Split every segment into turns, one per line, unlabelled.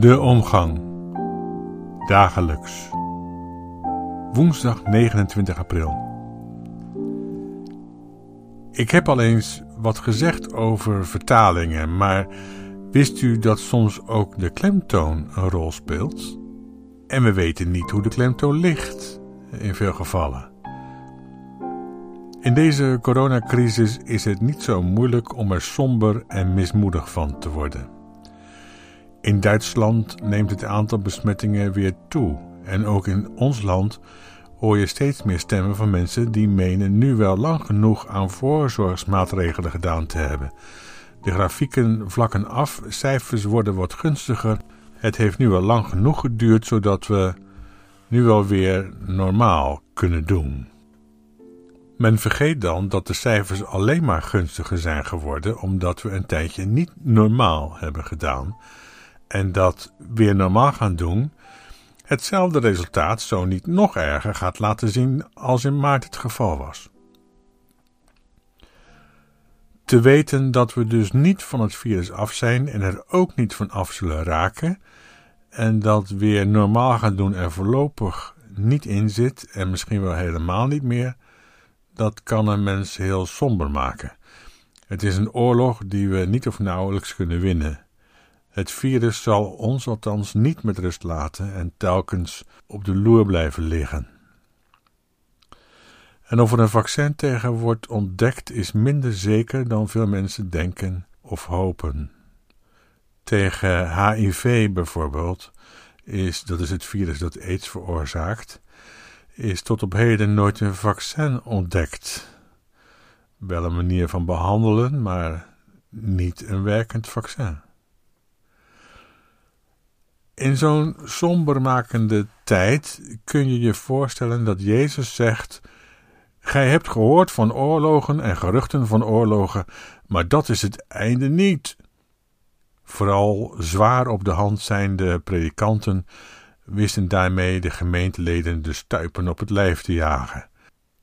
De omgang. Dagelijks. Woensdag 29 april. Ik heb al eens wat gezegd over vertalingen, maar wist u dat soms ook de klemtoon een rol speelt? En we weten niet hoe de klemtoon ligt, in veel gevallen. In deze coronacrisis is het niet zo moeilijk om er somber en mismoedig van te worden. In Duitsland neemt het aantal besmettingen weer toe. En ook in ons land hoor je steeds meer stemmen van mensen die menen nu wel lang genoeg aan voorzorgsmaatregelen gedaan te hebben. De grafieken vlakken af, cijfers worden wat gunstiger. Het heeft nu wel lang genoeg geduurd zodat we nu wel weer normaal kunnen doen. Men vergeet dan dat de cijfers alleen maar gunstiger zijn geworden omdat we een tijdje niet normaal hebben gedaan en dat weer normaal gaan doen hetzelfde resultaat, zo niet nog erger, gaat laten zien als in maart het geval was. Te weten dat we dus niet van het virus af zijn en er ook niet van af zullen raken, en dat weer normaal gaan doen er voorlopig niet in zit en misschien wel helemaal niet meer, dat kan een mens heel somber maken. Het is een oorlog die we niet of nauwelijks kunnen winnen. Het virus zal ons althans niet met rust laten en telkens op de loer blijven liggen. En of er een vaccin tegen wordt ontdekt is minder zeker dan veel mensen denken of hopen. Tegen HIV bijvoorbeeld is, dat is het virus dat aids veroorzaakt, is tot op heden nooit een vaccin ontdekt. Wel een manier van behandelen, maar niet een werkend vaccin. In zo'n sombermakende tijd kun je je voorstellen dat Jezus zegt: Gij hebt gehoord van oorlogen en geruchten van oorlogen, maar dat is het einde niet. Vooral zwaar op de hand zijnde predikanten wisten daarmee de gemeenteleden de stuipen op het lijf te jagen.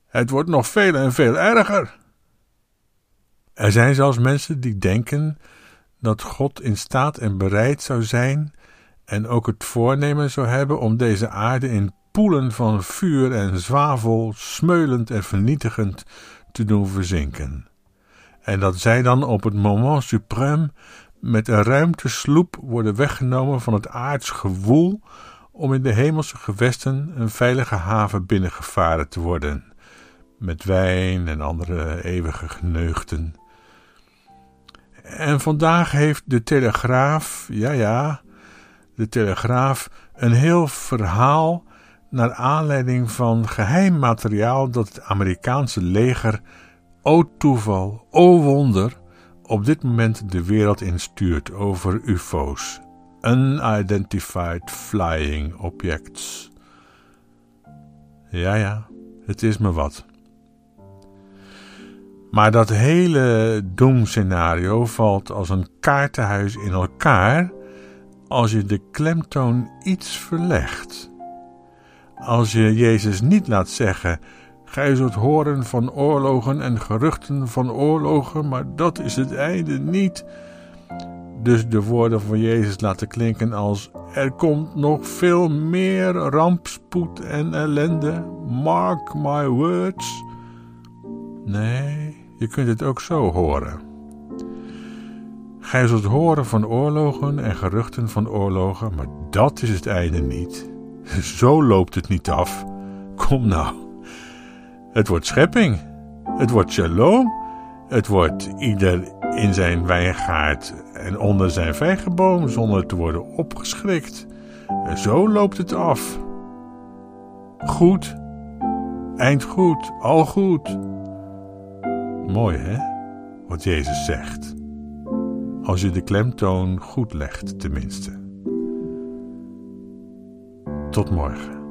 Het wordt nog veel en veel erger. Er zijn zelfs mensen die denken dat God in staat en bereid zou zijn en ook het voornemen zou hebben om deze aarde in poelen van vuur en zwavel, smeulend en vernietigend, te doen verzinken. En dat zij dan op het moment suprême met een ruimtesloep worden weggenomen van het aards gewoel om in de hemelse gewesten een veilige haven binnengevaren te worden, met wijn en andere eeuwige geneugten. En vandaag heeft de Telegraaf, ja ja, de Telegraaf een heel verhaal naar aanleiding van geheim materiaal dat het Amerikaanse leger, o toeval, o wonder, op dit moment de wereld instuurt over UFO's, Unidentified Flying Objects. Ja, ja, het is me wat. Maar dat hele doemscenario valt als een kaartenhuis in elkaar als je de klemtoon iets verlegt. Als je Jezus niet laat zeggen: Gij zult horen van oorlogen en geruchten van oorlogen, maar dat is het einde niet. Dus de woorden van Jezus laten klinken als: Er komt nog veel meer rampspoed en ellende. Mark my words. Nee, je kunt het ook zo horen. Gij zult horen van oorlogen en geruchten van oorlogen, maar dat is het einde niet. Zo loopt het niet af. Kom nou. Het wordt schepping. Het wordt shalom. Het wordt ieder in zijn wijngaard en onder zijn vijgenboom zonder te worden opgeschrikt. Zo loopt het af. Goed. Eind goed. Al goed. Mooi hè, wat Jezus zegt als je de klemtoon goed legt, tenminste. Tot morgen.